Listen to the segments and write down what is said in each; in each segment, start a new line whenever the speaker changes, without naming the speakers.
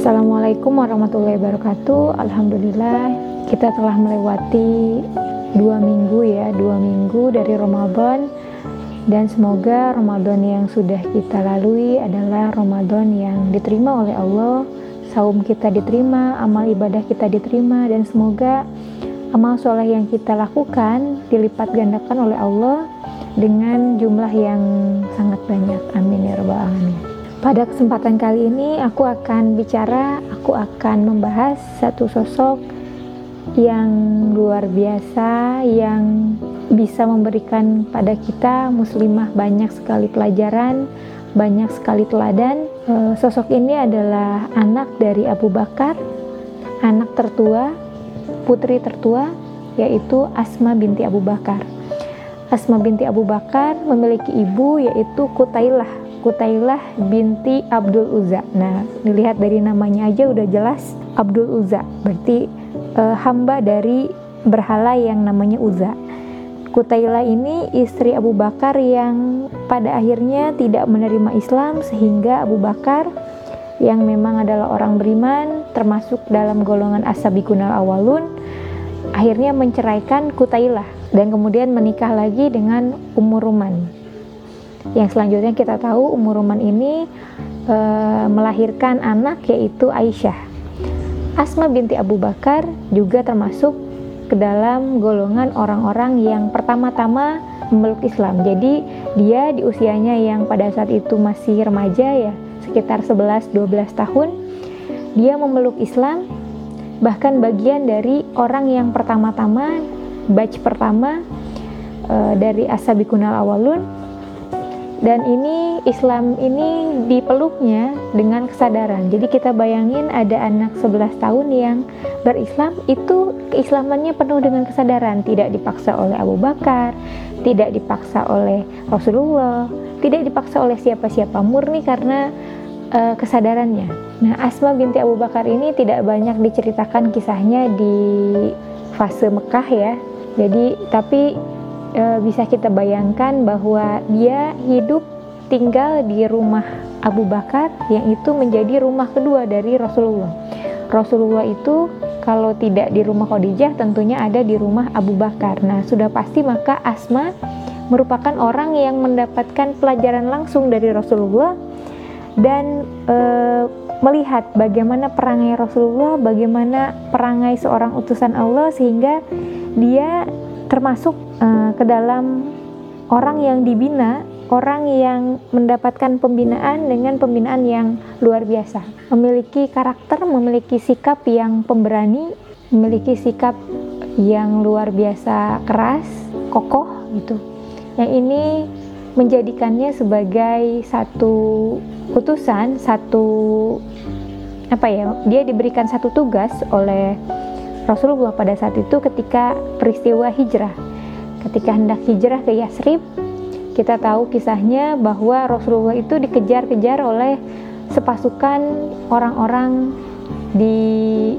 Assalamualaikum warahmatullahi wabarakatuh. Alhamdulillah kita telah melewati dua minggu ya, dua minggu dari Ramadan dan semoga Ramadan yang sudah kita lalui adalah Ramadan yang diterima oleh Allah, saum kita diterima, amal ibadah kita diterima dan semoga amal soleh yang kita lakukan dilipat gandakan oleh Allah dengan jumlah yang sangat banyak. Amin ya rabbal alamin. Pada kesempatan kali ini aku akan bicara, aku akan membahas satu sosok yang luar biasa yang bisa memberikan pada kita muslimah banyak sekali pelajaran, banyak sekali teladan. E, sosok ini adalah anak dari Abu Bakar, anak tertua, putri tertua yaitu Asma binti Abu Bakar. Asma binti Abu Bakar memiliki ibu yaitu Kutailah Kutailah binti Abdul Uzza. Nah, dilihat dari namanya aja udah jelas Abdul Uzza, berarti e, hamba dari berhala yang namanya Uzza. Kutailah ini istri Abu Bakar yang pada akhirnya tidak menerima Islam sehingga Abu Bakar yang memang adalah orang beriman termasuk dalam golongan asabikunal awalun akhirnya menceraikan Kutailah dan kemudian menikah lagi dengan Umur yang selanjutnya kita tahu Umur Ruman ini e, melahirkan anak yaitu Aisyah. Asma binti Abu Bakar juga termasuk ke dalam golongan orang-orang yang pertama-tama memeluk Islam. Jadi dia di usianya yang pada saat itu masih remaja ya, sekitar 11-12 tahun, dia memeluk Islam bahkan bagian dari orang yang pertama-tama batch pertama e, dari Asabikunal Awalun dan ini Islam ini dipeluknya dengan kesadaran. Jadi kita bayangin ada anak 11 tahun yang berislam itu keislamannya penuh dengan kesadaran. Tidak dipaksa oleh Abu Bakar tidak dipaksa oleh Rasulullah tidak dipaksa oleh siapa-siapa. Murni karena uh, kesadarannya. Nah Asma binti Abu Bakar ini tidak banyak diceritakan kisahnya di fase Mekah ya. Jadi tapi e, bisa kita bayangkan bahwa dia hidup tinggal di rumah Abu Bakar yang itu menjadi rumah kedua dari Rasulullah. Rasulullah itu kalau tidak di rumah Khadijah tentunya ada di rumah Abu Bakar. Nah, sudah pasti maka Asma merupakan orang yang mendapatkan pelajaran langsung dari Rasulullah dan e, melihat bagaimana perangai Rasulullah, bagaimana perangai seorang utusan Allah sehingga dia termasuk uh, ke dalam orang yang dibina, orang yang mendapatkan pembinaan dengan pembinaan yang luar biasa, memiliki karakter, memiliki sikap yang pemberani, memiliki sikap yang luar biasa keras, kokoh gitu. Yang ini menjadikannya sebagai satu utusan, satu apa ya? Dia diberikan satu tugas oleh Rasulullah pada saat itu ketika peristiwa hijrah. Ketika hendak hijrah ke Yasrib, kita tahu kisahnya bahwa Rasulullah itu dikejar-kejar oleh sepasukan orang-orang di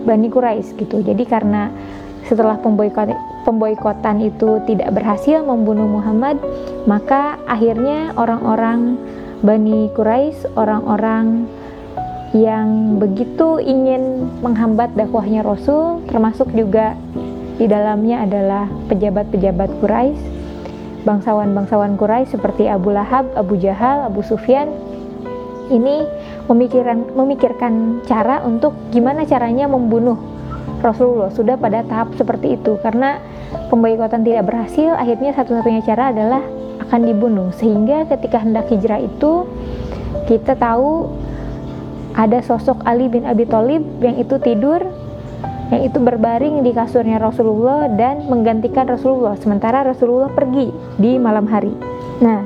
Bani Quraisy gitu. Jadi karena setelah pemboikot, pemboikotan itu tidak berhasil membunuh Muhammad, maka akhirnya orang-orang Bani Quraisy, orang-orang yang begitu ingin menghambat dakwahnya Rasul, termasuk juga di dalamnya adalah pejabat-pejabat Quraisy, bangsawan-bangsawan Quraisy seperti Abu Lahab, Abu Jahal, Abu Sufyan. Ini memikirkan memikirkan cara untuk gimana caranya membunuh Rasulullah sudah pada tahap seperti itu karena pemboikotan tidak berhasil akhirnya satu-satunya cara adalah akan dibunuh sehingga ketika hendak hijrah itu kita tahu ada sosok Ali bin Abi Thalib yang itu tidur yang itu berbaring di kasurnya Rasulullah dan menggantikan Rasulullah sementara Rasulullah pergi di malam hari. Nah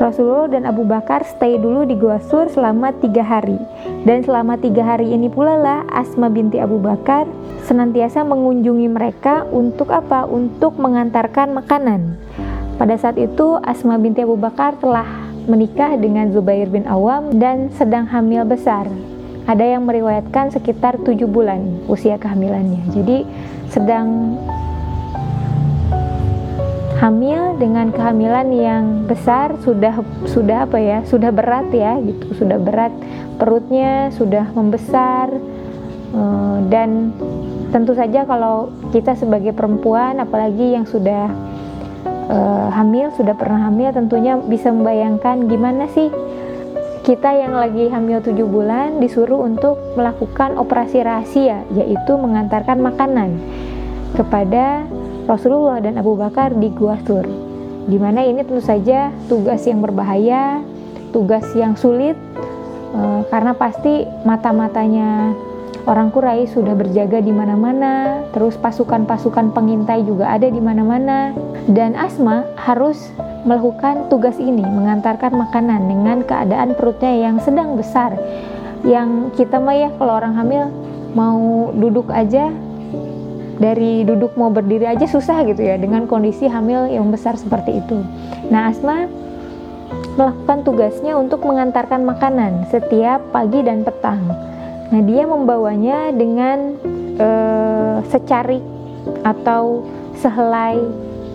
Rasulullah dan Abu Bakar stay dulu di Gua Sur selama tiga hari. Dan selama tiga hari ini pula lah Asma binti Abu Bakar senantiasa mengunjungi mereka untuk apa? Untuk mengantarkan makanan. Pada saat itu Asma binti Abu Bakar telah menikah dengan Zubair bin Awam dan sedang hamil besar. Ada yang meriwayatkan sekitar tujuh bulan usia kehamilannya. Jadi sedang hamil dengan kehamilan yang besar sudah sudah apa ya sudah berat ya gitu sudah berat perutnya sudah membesar uh, dan tentu saja kalau kita sebagai perempuan apalagi yang sudah uh, hamil sudah pernah hamil tentunya bisa membayangkan gimana sih kita yang lagi hamil 7 bulan disuruh untuk melakukan operasi rahasia yaitu mengantarkan makanan kepada Rasulullah dan Abu Bakar di Gua Sur. Di mana ini tentu saja tugas yang berbahaya tugas yang sulit uh, karena pasti mata-matanya orang Quraisy sudah berjaga di mana-mana, terus pasukan-pasukan pengintai juga ada di mana-mana, dan Asma harus melakukan tugas ini, mengantarkan makanan dengan keadaan perutnya yang sedang besar. Yang kita mah ya kalau orang hamil mau duduk aja dari duduk mau berdiri aja susah gitu ya dengan kondisi hamil yang besar seperti itu. Nah, Asma melakukan tugasnya untuk mengantarkan makanan setiap pagi dan petang. Nah, dia membawanya dengan uh, secarik atau sehelai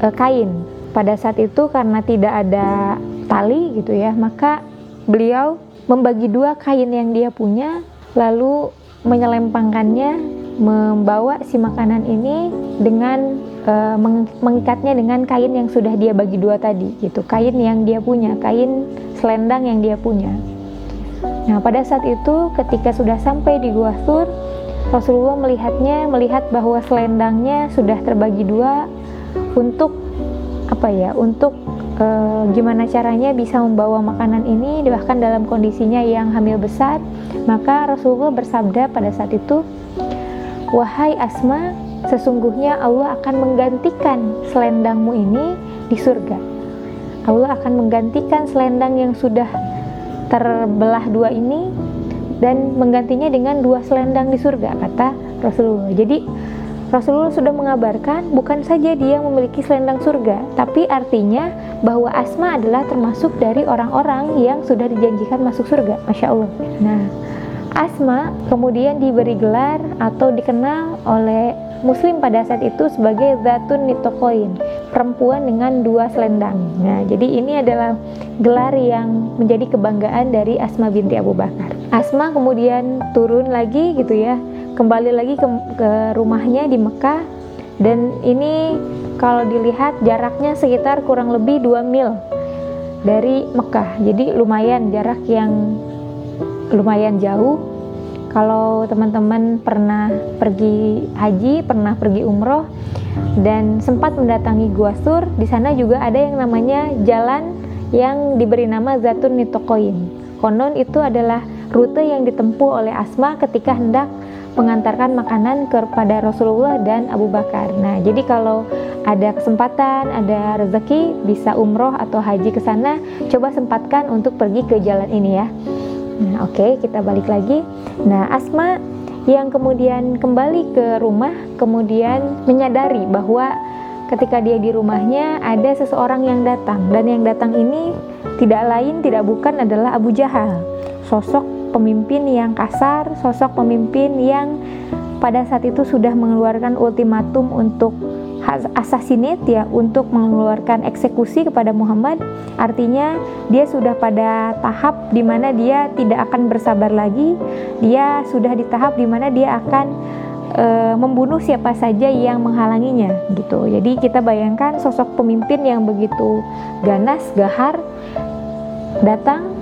uh, kain. Pada saat itu karena tidak ada tali gitu ya, maka beliau membagi dua kain yang dia punya lalu menyelempangkannya membawa si makanan ini dengan uh, mengikatnya dengan kain yang sudah dia bagi dua tadi gitu kain yang dia punya kain selendang yang dia punya Nah, pada saat itu ketika sudah sampai di Gua Sur, Rasulullah melihatnya, melihat bahwa selendangnya sudah terbagi dua untuk apa ya? Untuk e, gimana caranya bisa membawa makanan ini bahkan dalam kondisinya yang hamil besar. Maka Rasulullah bersabda pada saat itu, "Wahai Asma, sesungguhnya Allah akan menggantikan selendangmu ini di surga." Allah akan menggantikan selendang yang sudah terbelah dua ini dan menggantinya dengan dua selendang di surga kata Rasulullah. Jadi Rasulullah sudah mengabarkan bukan saja dia memiliki selendang surga, tapi artinya bahwa Asma adalah termasuk dari orang-orang yang sudah dijanjikan masuk surga. Masya Allah. Nah, Asma kemudian diberi gelar atau dikenal oleh Muslim pada saat itu sebagai Zatun Nitokoin, perempuan dengan dua selendang. Nah, jadi ini adalah gelar yang menjadi kebanggaan dari Asma binti Abu Bakar. Asma kemudian turun lagi gitu ya, kembali lagi ke, ke rumahnya di Mekah dan ini kalau dilihat jaraknya sekitar kurang lebih 2 mil dari Mekah. Jadi lumayan jarak yang lumayan jauh kalau teman-teman pernah pergi haji, pernah pergi umroh dan sempat mendatangi Gua Sur, di sana juga ada yang namanya jalan yang diberi nama Zatun Nitokoin. Konon itu adalah rute yang ditempuh oleh Asma ketika hendak mengantarkan makanan kepada Rasulullah dan Abu Bakar. Nah, jadi kalau ada kesempatan, ada rezeki, bisa umroh atau haji ke sana, coba sempatkan untuk pergi ke jalan ini ya. Nah, oke, okay, kita balik lagi. Nah, Asma yang kemudian kembali ke rumah, kemudian menyadari bahwa ketika dia di rumahnya ada seseorang yang datang dan yang datang ini tidak lain tidak bukan adalah Abu Jahal. Sosok pemimpin yang kasar, sosok pemimpin yang pada saat itu sudah mengeluarkan ultimatum untuk assassinate ya untuk mengeluarkan eksekusi kepada Muhammad. Artinya dia sudah pada tahap di mana dia tidak akan bersabar lagi. Dia sudah di tahap di mana dia akan e, membunuh siapa saja yang menghalanginya gitu. Jadi kita bayangkan sosok pemimpin yang begitu ganas gahar datang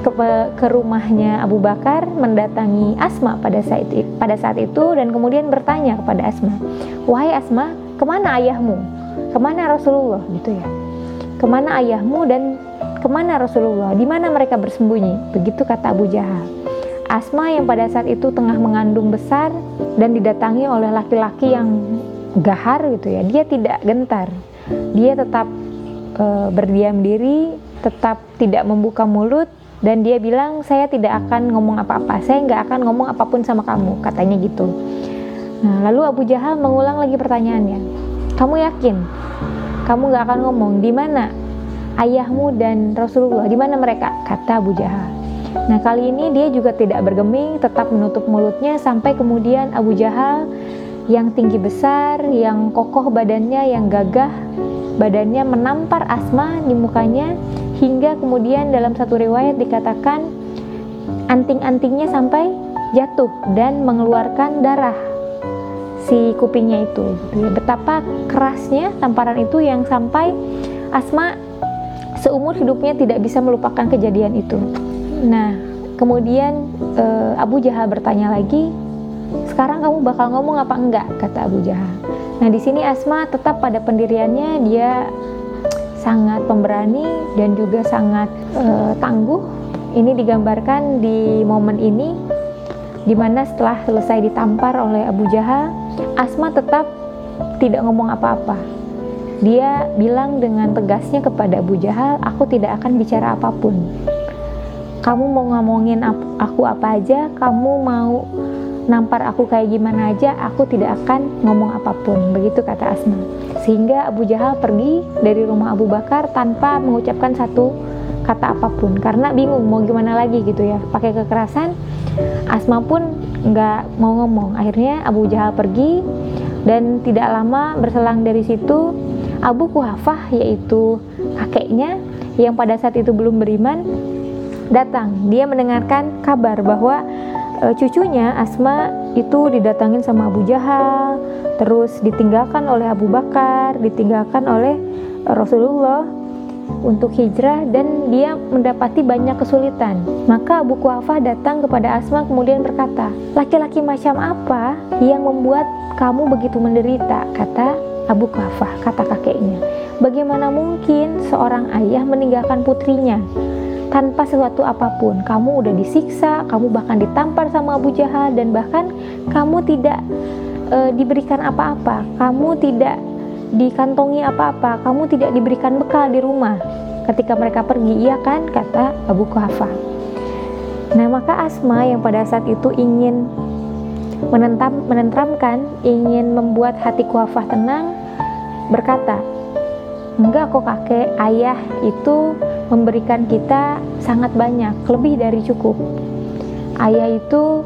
ke, ke rumahnya Abu Bakar mendatangi Asma pada saat pada saat itu dan kemudian bertanya kepada Asma, wahai Asma, ke mana ayahmu? Ke mana Rasulullah? Gitu ya. Ke mana ayahmu dan ke mana Rasulullah? Di mana mereka bersembunyi? Begitu kata Abu Jahal. Asma yang pada saat itu tengah mengandung besar dan didatangi oleh laki-laki yang gahar gitu ya dia tidak gentar. Dia tetap e, berdiam diri tetap tidak membuka mulut dan dia bilang saya tidak akan ngomong apa-apa. Saya nggak akan ngomong apa pun sama kamu katanya gitu Nah, lalu Abu Jahal mengulang lagi pertanyaannya. Kamu yakin? Kamu gak akan ngomong di mana ayahmu dan Rasulullah? Di mana mereka? Kata Abu Jahal. Nah, kali ini dia juga tidak bergeming, tetap menutup mulutnya sampai kemudian Abu Jahal yang tinggi besar, yang kokoh badannya, yang gagah badannya menampar Asma di mukanya hingga kemudian dalam satu riwayat dikatakan anting-antingnya sampai jatuh dan mengeluarkan darah si kupingnya itu. Betapa kerasnya tamparan itu yang sampai Asma seumur hidupnya tidak bisa melupakan kejadian itu. Nah, kemudian e, Abu Jahal bertanya lagi, sekarang kamu bakal ngomong apa enggak? Kata Abu Jahal. Nah, di sini Asma tetap pada pendiriannya, dia sangat pemberani dan juga sangat e, tangguh. Ini digambarkan di momen ini, di mana setelah selesai ditampar oleh Abu Jahal, Asma tetap tidak ngomong apa-apa. Dia bilang dengan tegasnya kepada Abu Jahal, "Aku tidak akan bicara apa pun. Kamu mau ngomongin aku apa aja, kamu mau nampar aku kayak gimana aja, aku tidak akan ngomong apa pun." Begitu kata Asma. Sehingga Abu Jahal pergi dari rumah Abu Bakar tanpa mengucapkan satu kata apa pun. Karena bingung mau gimana lagi gitu ya. Pakai kekerasan Asma pun nggak mau ngomong. Akhirnya Abu Jahal pergi dan tidak lama berselang dari situ Abu Kuhafah yaitu kakeknya yang pada saat itu belum beriman datang. Dia mendengarkan kabar bahwa e, cucunya Asma itu didatangin sama Abu Jahal terus ditinggalkan oleh Abu Bakar ditinggalkan oleh Rasulullah untuk hijrah dan dia mendapati banyak kesulitan. Maka Abu Kuafah datang kepada Asma kemudian berkata, laki-laki macam apa yang membuat kamu begitu menderita? Kata Abu Kuafah, kata kakeknya. Bagaimana mungkin seorang ayah meninggalkan putrinya tanpa sesuatu apa pun? Kamu udah disiksa, kamu bahkan ditampar sama Abu Jahal dan bahkan kamu tidak e, diberikan apa-apa. Kamu tidak dikantongi apa-apa, kamu tidak diberikan bekal di rumah ketika mereka pergi, iya kan? kata Abu Kuhafa. Nah, maka Asma yang pada saat itu ingin menentam, menentramkan, ingin membuat hati Kuhafah tenang, berkata, Enggak kok kakek, ayah itu memberikan kita sangat banyak, lebih dari cukup. Ayah itu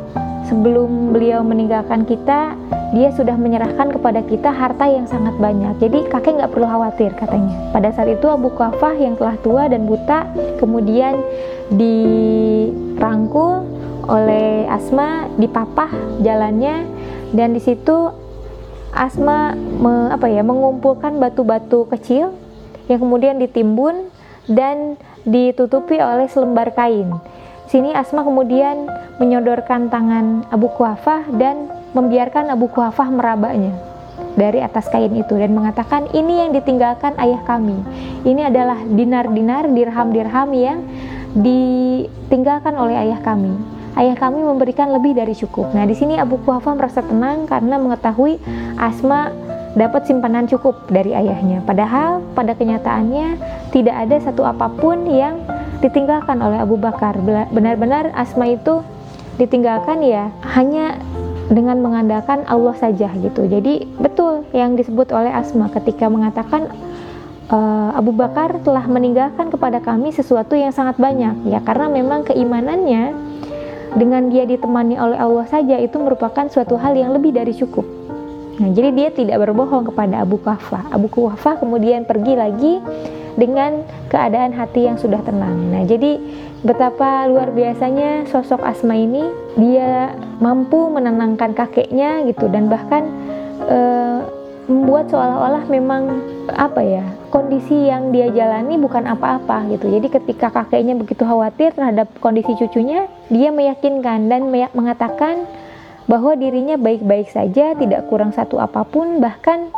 sebelum beliau meninggalkan kita, dia sudah menyerahkan kepada kita harta yang sangat banyak. Jadi kakek nggak perlu khawatir katanya. Pada saat itu Abu Kafah yang telah tua dan buta kemudian dirangkul oleh Asma, dipapah jalannya dan di situ Asma me, apa ya mengumpulkan batu-batu kecil yang kemudian ditimbun dan ditutupi oleh selembar kain. Sini Asma kemudian menyodorkan tangan Abu Kuafah dan membiarkan Abu Kuafah merabanya dari atas kain itu dan mengatakan ini yang ditinggalkan ayah kami. Ini adalah dinar-dinar, dirham-dirham yang ditinggalkan oleh ayah kami. Ayah kami memberikan lebih dari cukup. Nah, di sini Abu Kuhafa merasa tenang karena mengetahui Asma dapat simpanan cukup dari ayahnya. Padahal pada kenyataannya tidak ada satu apa pun yang ditinggalkan oleh Abu Bakar. Benar-benar Asma itu ditinggalkan ya hanya dengan mengandalkan Allah saja gitu. Jadi betul yang disebut oleh Asma ketika mengatakan e, Abu Bakar telah meninggalkan kepada kami sesuatu yang sangat banyak ya karena memang keimanannya dengan dia ditemani oleh Allah saja itu merupakan suatu hal yang lebih dari cukup. Nah, jadi dia tidak berbohong kepada Abu Kahfa. Abu Kahfa kemudian pergi lagi dengan keadaan hati yang sudah tenang. Nah, jadi betapa luar biasanya sosok Asma ini dia mampu menenangkan kakeknya gitu dan bahkan e, membuat seolah-olah memang apa ya kondisi yang dia jalani bukan apa-apa gitu jadi ketika kakeknya begitu khawatir terhadap kondisi cucunya dia meyakinkan dan mengatakan bahwa dirinya baik-baik saja tidak kurang satu apa pun bahkan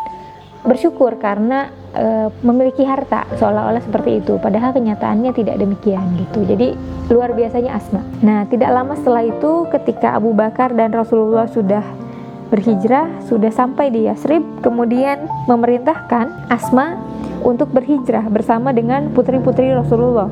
bersyukur karena e, memiliki harta seolah-olah seperti itu. Padahal kenyataannya tidak demikian gitu. Jadi luar biasanya Asma. Nah tidak lama setelah itu ketika Abu Bakar dan Rasulullah sudah berhijrah sudah sampai di Yasrib kemudian memerintahkan Asma untuk berhijrah bersama dengan putri-putri Rasulullah.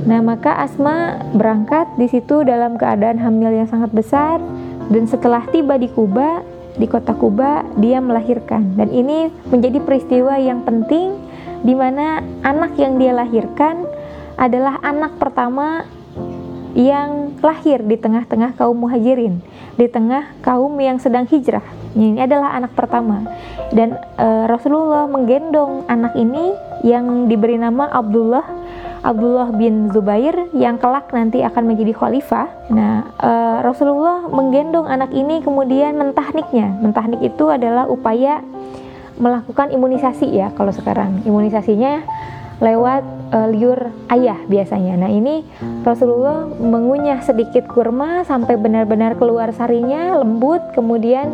Nah, maka Asma berangkat di situ dalam keadaan hamil yang sangat besar dan setelah tiba di Kuba, di kota Kuba dia melahirkan dan ini menjadi peristiwa yang penting di mana anak yang dia lahirkan adalah anak pertama yang lahir di tengah-tengah kaum muhajirin, di tengah kaum yang sedang hijrah. Ini adalah anak pertama. Dan e, Rasulullah menggendong anak ini yang diberi nama Abdullah Abdullah bin Zubair yang kelak nanti akan menjadi khalifah. Nah, e, Rasulullah menggendong anak ini kemudian mentahniknya. Mentahnik itu adalah upaya melakukan imunisasi ya kalau sekarang. Imunisasinya lewat uh, liur ayah biasanya. Nah, ini Rasulullah mengunyah sedikit kurma sampai benar-benar keluar sarinya lembut, kemudian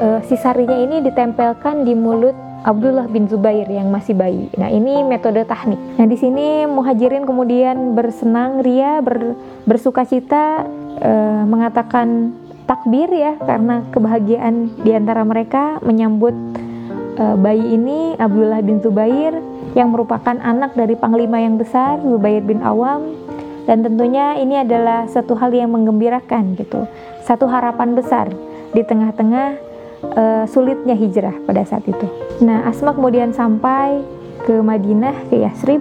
uh, si sarinya ini ditempelkan di mulut Abdullah bin Zubair yang masih bayi. Nah, ini metode teknik. Nah, di sini Muhajirin kemudian bersenang ria, ber, bersuka cita uh, mengatakan takbir ya karena kebahagiaan di antara mereka menyambut uh, bayi ini Abdullah bin Zubair yang merupakan anak dari panglima yang besar Zubair bin Awam dan tentunya ini adalah satu hal yang menggembirakan gitu satu harapan besar di tengah-tengah uh, sulitnya hijrah pada saat itu. Nah Asma kemudian sampai ke Madinah ke Yasrib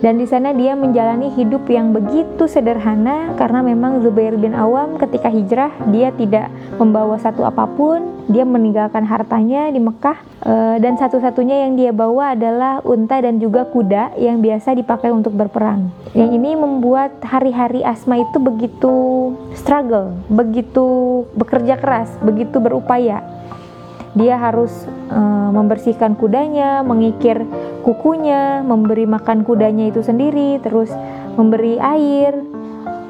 dan di sana dia menjalani hidup yang begitu sederhana karena memang Zubair bin Awam ketika hijrah dia tidak membawa satu apa pun. Dia meninggalkan hartanya di Mekah e, dan satu-satunya yang dia bawa adalah unta dan juga kuda yang biasa dipakai untuk berperang. Yang ini membuat hari-hari Asma itu begitu struggle begitu bekerja keras begitu berupaya dia harus e, membersihkan kudanya, mengikir kukunya, memberi makan kudanya itu sendiri, terus memberi air.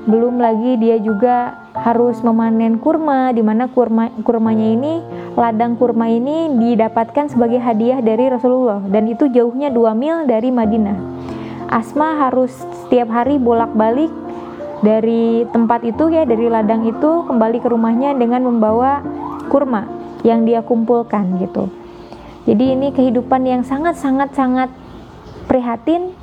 Belum lagi dia juga harus memanen kurma, di mana kurma kurmanya ini ladang kurma ini didapatkan sebagai hadiah dari Rasulullah dan itu jauhnya 2 mil dari Madinah. Asma harus setiap hari bolak-balik dari tempat itu ya dari ladang itu kembali ke rumahnya dengan membawa kurma yang dia kumpulkan gitu. Jadi ini kehidupan yang sangat-sangat-sangat prihatin.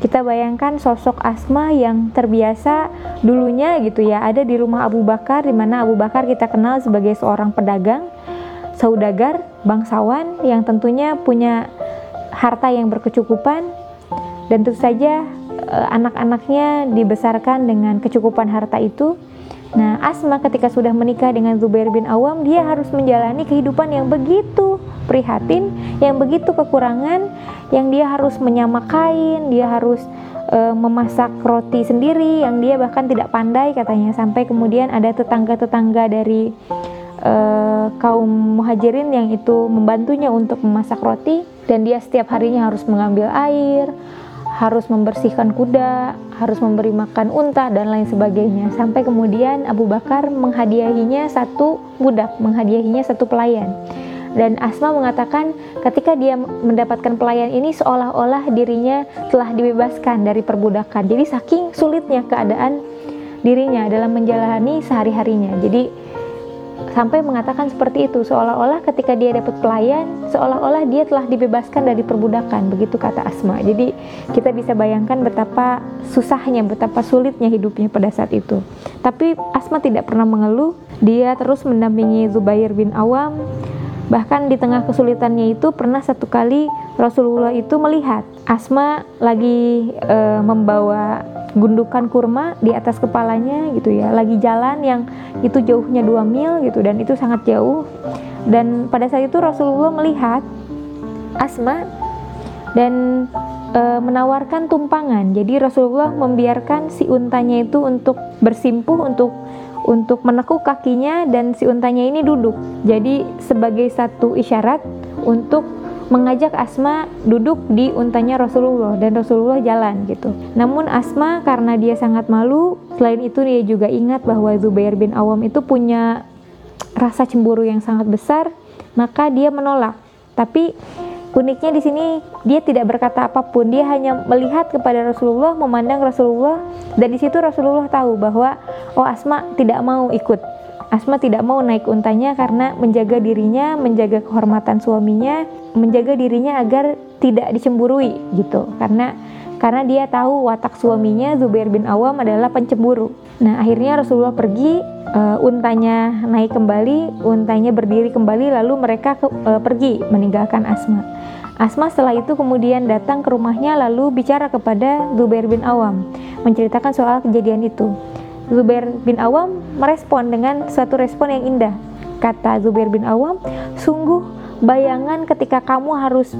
Kita bayangkan sosok Asma yang terbiasa dulunya gitu ya ada di rumah Abu Bakar di mana Abu Bakar kita kenal sebagai seorang pedagang, saudagar, bangsawan yang tentunya punya harta yang berkecukupan dan tentu saja eh, anak-anaknya dibesarkan dengan kecukupan harta itu Nah, Asma ketika sudah menikah dengan Zubair bin Awam, dia harus menjalani kehidupan yang begitu prihatin, yang begitu kekurangan, yang dia harus menyamak kain, dia harus e, memasak roti sendiri, yang dia bahkan tidak pandai katanya. Sampai kemudian ada tetangga-tetangga dari e, kaum muhajirin yang itu membantunya untuk memasak roti, dan dia setiap harinya harus mengambil air, harus membersihkan kuda, harus memberi makan unta dan lain sebagainya. Sampai kemudian Abu Bakar menghadiahinya satu budak, menghadiahinya satu pelayan. Dan Asma mengatakan ketika dia mendapatkan pelayan ini seolah-olah dirinya telah dibebaskan dari perbudakan. Jadi saking sulitnya keadaan dirinya dalam menjalani sehari-harinya. Jadi sampai mengatakan seperti itu seolah-olah ketika dia dapat pelayan seolah-olah dia telah dibebaskan dari perbudakan begitu kata Asma. Jadi kita bisa bayangkan betapa susahnya betapa sulitnya hidupnya pada saat itu. Tapi Asma tidak pernah mengeluh. Dia terus mendampingi Zubair bin Awam bahkan di tengah kesulitannya itu pernah satu kali Rasulullah itu melihat Asma lagi e, membawa gundukan kurma di atas kepalanya gitu ya. Lagi jalan yang itu jauhnya dua mil gitu dan itu sangat jauh. Dan pada saat itu Rasulullah melihat Asma dan e, menawarkan tumpangan. Jadi Rasulullah membiarkan si untanya itu untuk bersimpuh untuk untuk menekuk kakinya dan si untanya ini duduk jadi sebagai satu isyarat untuk mengajak Asma duduk di untanya Rasulullah dan Rasulullah jalan gitu. Namun Asma karena dia sangat malu, selain itu dia juga ingat bahwa Zubair bin Awam itu punya rasa cemburu yang sangat besar, maka dia menolak. Tapi uniknya di sini dia tidak berkata apa pun, dia hanya melihat kepada Rasulullah, memandang Rasulullah dan di situ Rasulullah tahu bahwa oh Asma tidak mau ikut Asma tidak mau naik untanya karena menjaga dirinya, menjaga kehormatan suaminya, menjaga dirinya agar tidak dicemburui gitu. Karena karena dia tahu watak suaminya Zubair bin Awam adalah pencemburu. Nah, akhirnya Rasulullah pergi, uh, untanya naik kembali, untanya berdiri kembali lalu mereka ke, uh, pergi meninggalkan Asma. Asma setelah itu kemudian datang ke rumahnya lalu bicara kepada Zubair bin Awam menceritakan soal kejadian itu. Zubair bin Awam merespon dengan suatu respon yang indah. kata Zubair bin Awam sungguh bayangan ketika kamu harus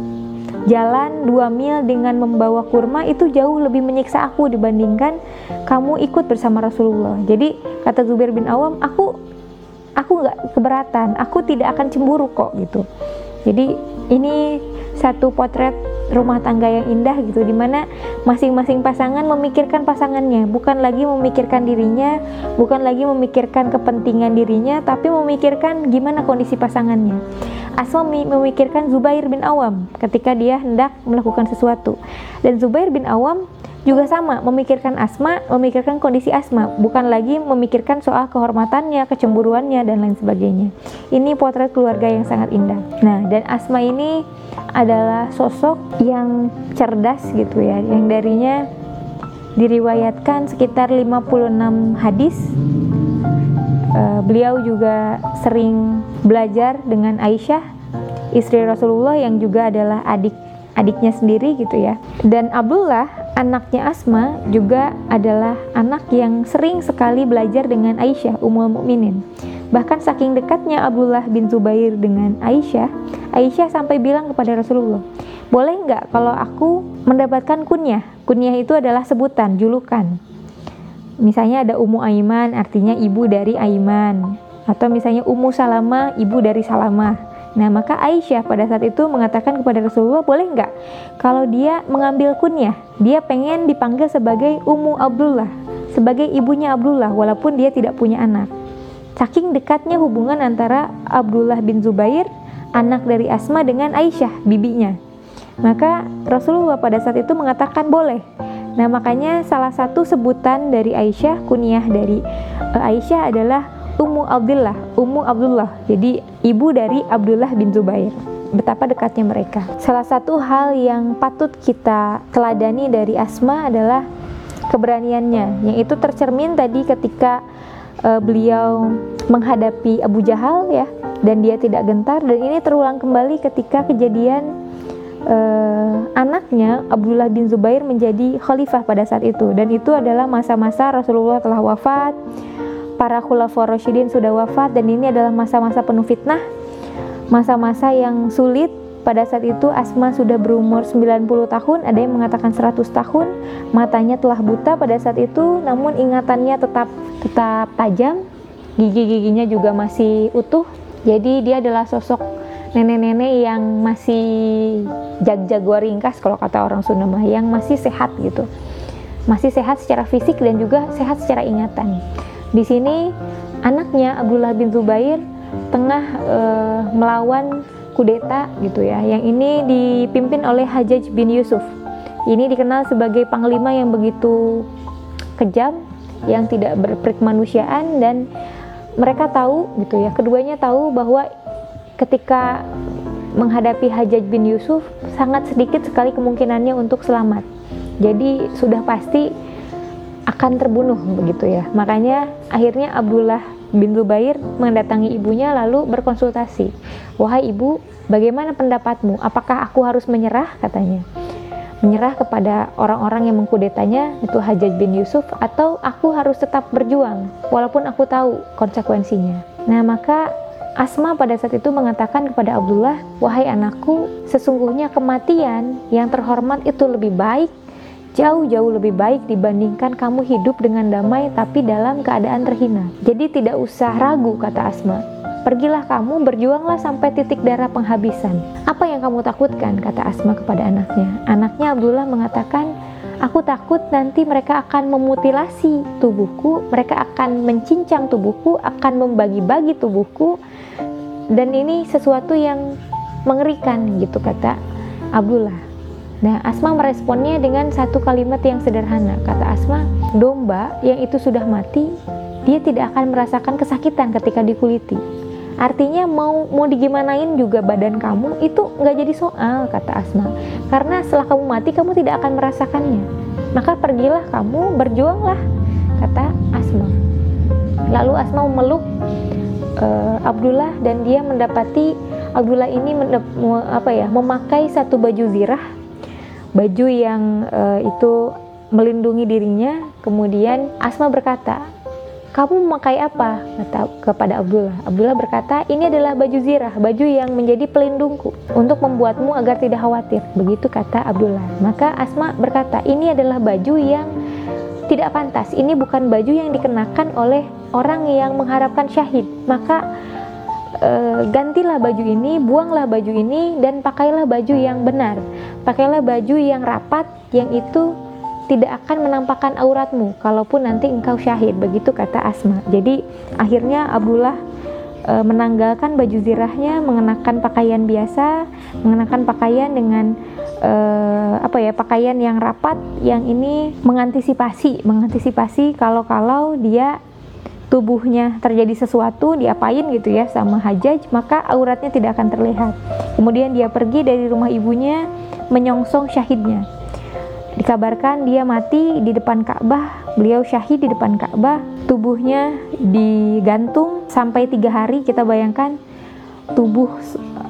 jalan dua mil dengan membawa kurma itu jauh lebih menyiksa aku dibandingkan kamu ikut bersama Rasulullah. Jadi kata Zubair bin Awam aku aku nggak keberatan. Aku tidak akan cemburu kok gitu. Jadi ini satu potret rumah tangga yang indah gitu di mana masing-masing pasangan memikirkan pasangannya. Bukan lagi memikirkan dirinya bukan lagi memikirkan kepentingan dirinya tapi memikirkan gimana kondisi pasangannya Asma memikirkan Zubair bin Awam ketika dia hendak melakukan sesuatu dan Zubair bin Awam juga sama memikirkan Asma, memikirkan kondisi Asma, bukan lagi memikirkan soal kehormatannya, kecemburuannya dan lain sebagainya. Ini potret keluarga yang sangat indah. Nah, dan Asma ini adalah sosok yang cerdas gitu ya, yang darinya diriwayatkan sekitar 56 hadis. Uh, beliau juga sering belajar dengan Aisyah, istri Rasulullah yang juga adalah adik adiknya sendiri gitu ya. Dan Abdullah anaknya Asma juga adalah anak yang sering sekali belajar dengan Aisyah Ummul Mukminin. Bahkan saking dekatnya Abdullah bin Zubair dengan Aisyah, Aisyah sampai bilang kepada Rasulullah, boleh nggak kalau aku mendapatkan kunyah? Kunyah itu adalah sebutan, julukan. Misalnya ada Ummu Aiman, artinya ibu dari Aiman. Atau misalnya Ummu Salama, ibu dari Salamah Nah, maka Aisyah pada saat itu mengatakan kepada Rasulullah, boleh nggak kalau dia mengambil kunyah, dia pengen dipanggil sebagai Ummu Abdullah, sebagai ibunya Abdullah, walaupun dia tidak punya anak. Saking dekatnya hubungan antara Abdullah bin Zubair, anak dari Asma dengan Aisyah, bibinya. Maka Rasulullah pada saat itu mengatakan boleh. Nah, makanya salah satu sebutan dari Aisyah, kunyah dari uh, Aisyah adalah Ummu Abdullah, Ummu Abdullah. Jadi ibu dari Abdullah bin Zubair. Betapa dekatnya mereka. Salah satu hal yang patut kita teladani dari Asma adalah keberaniannya, yang itu tercermin tadi ketika uh, beliau menghadapi Abu Jahal ya, dan dia tidak gentar. Dan ini terulang kembali ketika kejadian uh, anaknya Abdullah bin Zubair menjadi khalifah pada saat itu dan itu adalah masa-masa Rasulullah telah wafat para khulafaur rasyidin sudah wafat dan ini adalah masa-masa penuh fitnah, masa-masa yang sulit. Pada saat itu Asma sudah berumur 90 tahun, ada yang mengatakan 100 tahun. Matanya telah buta pada saat itu, namun ingatannya tetap tetap tajam. Gigi-giginya juga masih utuh. Jadi dia adalah sosok nenek-nenek yang masih jag-jaguar ringkas kalau kata orang Sunda mah, yang masih sehat gitu. Masih sehat secara fisik dan juga sehat secara ingatan. Di sini anaknya Abdullah bin Zubair tengah uh, melawan kudeta gitu ya. Yang ini dipimpin oleh Hajjaj bin Yusuf. Ini dikenal sebagai panglima yang begitu kejam, yang tidak berperikmanusiaan dan mereka tahu gitu ya. Keduanya tahu bahwa ketika menghadapi Hajjaj bin Yusuf sangat sedikit sekali kemungkinannya untuk selamat. Jadi sudah pasti akan terbunuh begitu ya. Makanya akhirnya Abdullah bin Zubair mendatangi ibunya lalu berkonsultasi. Wahai ibu, bagaimana pendapatmu? Apakah aku harus menyerah? katanya. Menyerah kepada orang-orang yang mengkudetanya itu Hajjaj bin Yusuf atau aku harus tetap berjuang walaupun aku tahu konsekuensinya. Nah, maka Asma pada saat itu mengatakan kepada Abdullah, "Wahai anakku, sesungguhnya kematian yang terhormat itu lebih baik jauh-jauh lebih baik dibandingkan kamu hidup dengan damai tapi dalam keadaan terhina. Jadi tidak usah ragu kata Asma. Pergilah kamu, berjuanglah sampai titik darah penghabisan. Apa yang kamu takutkan? kata Asma kepada anaknya. Anaknya Abdullah mengatakan, Aku takut nanti mereka akan memutilasi tubuhku, mereka akan mencincang tubuhku, akan membagi-bagi tubuhku, dan ini sesuatu yang mengerikan gitu kata Abdullah. Nah, Asma meresponnya dengan satu kalimat yang sederhana. Kata Asma, domba yang itu sudah mati, dia tidak akan merasakan kesakitan ketika dikuliti. Artinya mau mau digimanain juga badan kamu itu nggak jadi soal kata Asma. Karena setelah kamu mati kamu tidak akan merasakannya. Maka pergilah kamu berjuanglah kata Asma. Lalu Asma memeluk uh, Abdullah dan dia mendapati Abdullah ini apa ya memakai satu baju zirah baju yang uh, itu melindungi dirinya. Kemudian Asma berkata, kamu memakai apa? Kata kepada Abdullah. Abdullah berkata, ini adalah baju zirah, baju yang menjadi pelindungku untuk membuatmu agar tidak khawatir. Begitu kata Abdullah. Maka Asma berkata, ini adalah baju yang tidak pantas. Ini bukan baju yang dikenakan oleh orang yang mengharapkan syahid. Maka e, gantilah baju ini, buanglah baju ini, dan pakailah baju yang benar. Pakailah baju yang rapat, yang itu tidak akan menampakkan auratmu kalaupun nanti engkau syahid begitu kata Asma jadi akhirnya Abdullah e, menanggalkan baju zirahnya mengenakan pakaian biasa mengenakan pakaian dengan e, apa ya pakaian yang rapat yang ini mengantisipasi mengantisipasi kalau-kalau dia tubuhnya terjadi sesuatu diapain gitu ya sama Hajjaj maka auratnya tidak akan terlihat. Kemudian dia pergi dari rumah ibunya menyongsong syahidnya Dikabarkan dia mati di depan Ka'bah, beliau syahid di depan Ka'bah, tubuhnya digantung sampai tiga hari. Kita bayangkan tubuh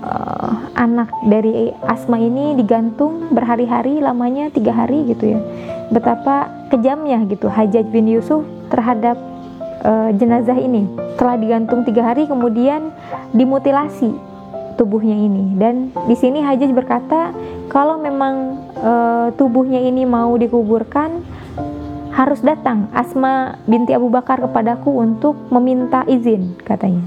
uh, anak dari Asma ini digantung berhari-hari, lamanya tiga hari gitu ya. Betapa kejamnya gitu Hajjaj bin Yusuf terhadap uh, jenazah ini. Telah digantung tiga hari, kemudian dimutilasi tubuhnya ini. Dan di sini Hajjaj berkata, kalau memang e, tubuhnya ini mau dikuburkan harus datang Asma binti Abu Bakar kepadaku untuk meminta izin katanya.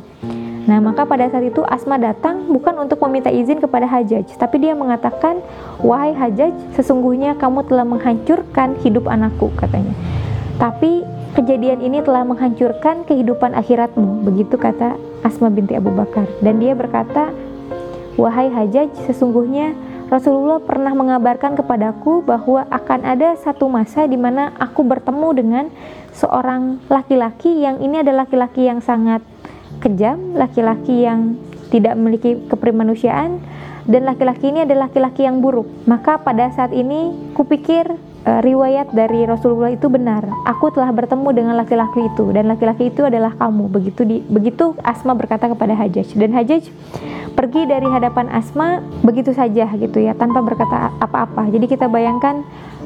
Nah, maka pada saat itu Asma datang bukan untuk meminta izin kepada Hajjaj, tapi dia mengatakan, "Wahai Hajjaj, sesungguhnya kamu telah menghancurkan hidup anakku," katanya. Tapi kejadian ini telah menghancurkan kehidupan akhiratmu, begitu kata Asma binti Abu Bakar. Dan dia berkata, "Wahai Hajjaj, sesungguhnya Rasulullah pernah mengabarkan kepadaku bahwa akan ada satu masa di mana aku bertemu dengan seorang laki-laki yang ini adalah laki-laki yang sangat kejam, laki-laki yang tidak memiliki keprimanusiaan dan laki-laki ini adalah laki-laki yang buruk. Maka pada saat ini kupikir e, riwayat dari Rasulullah itu benar. Aku telah bertemu dengan laki-laki itu dan laki-laki itu adalah kamu. Begitu di begitu Asma berkata kepada Hajjaj dan Hajjaj pergi dari hadapan Asma begitu saja gitu ya tanpa berkata apa-apa. Jadi kita bayangkan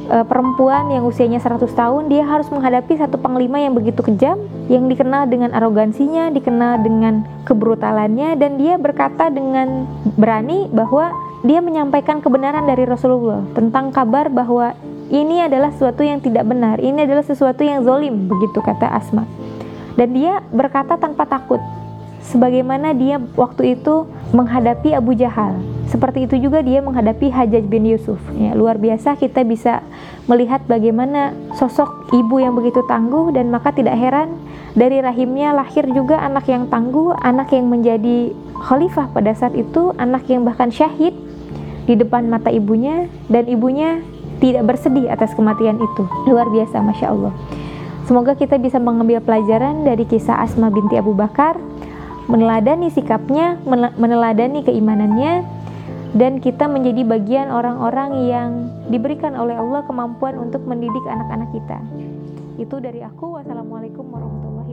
e, perempuan yang usianya 100 tahun dia harus menghadapi satu panglima yang begitu kejam yang dikenal dengan arogansinya, dikenal dengan kebrutalannya dan dia berkata dengan berani bahwa dia menyampaikan kebenaran dari Rasulullah tentang kabar bahwa ini adalah sesuatu yang tidak benar, ini adalah sesuatu yang zolim, begitu kata Asma. Dan dia berkata tanpa takut, sebagaimana dia waktu itu menghadapi Abu Jahal. Seperti itu juga dia menghadapi Hajjaj bin Yusuf. Ya, luar biasa kita bisa melihat bagaimana sosok ibu yang begitu tangguh dan maka tidak heran dari rahimnya lahir juga anak yang tangguh, anak yang menjadi khalifah pada saat itu, anak yang bahkan syahid di depan mata ibunya dan ibunya tidak bersedih atas kematian itu. Luar biasa, masya Allah. Semoga kita bisa mengambil pelajaran dari kisah Asma binti Abu Bakar meneladani sikapnya, meneladani keimanannya, dan kita menjadi bagian orang-orang yang diberikan oleh Allah kemampuan untuk mendidik anak-anak kita. Itu dari aku. Wassalamualaikum warahmatullahi.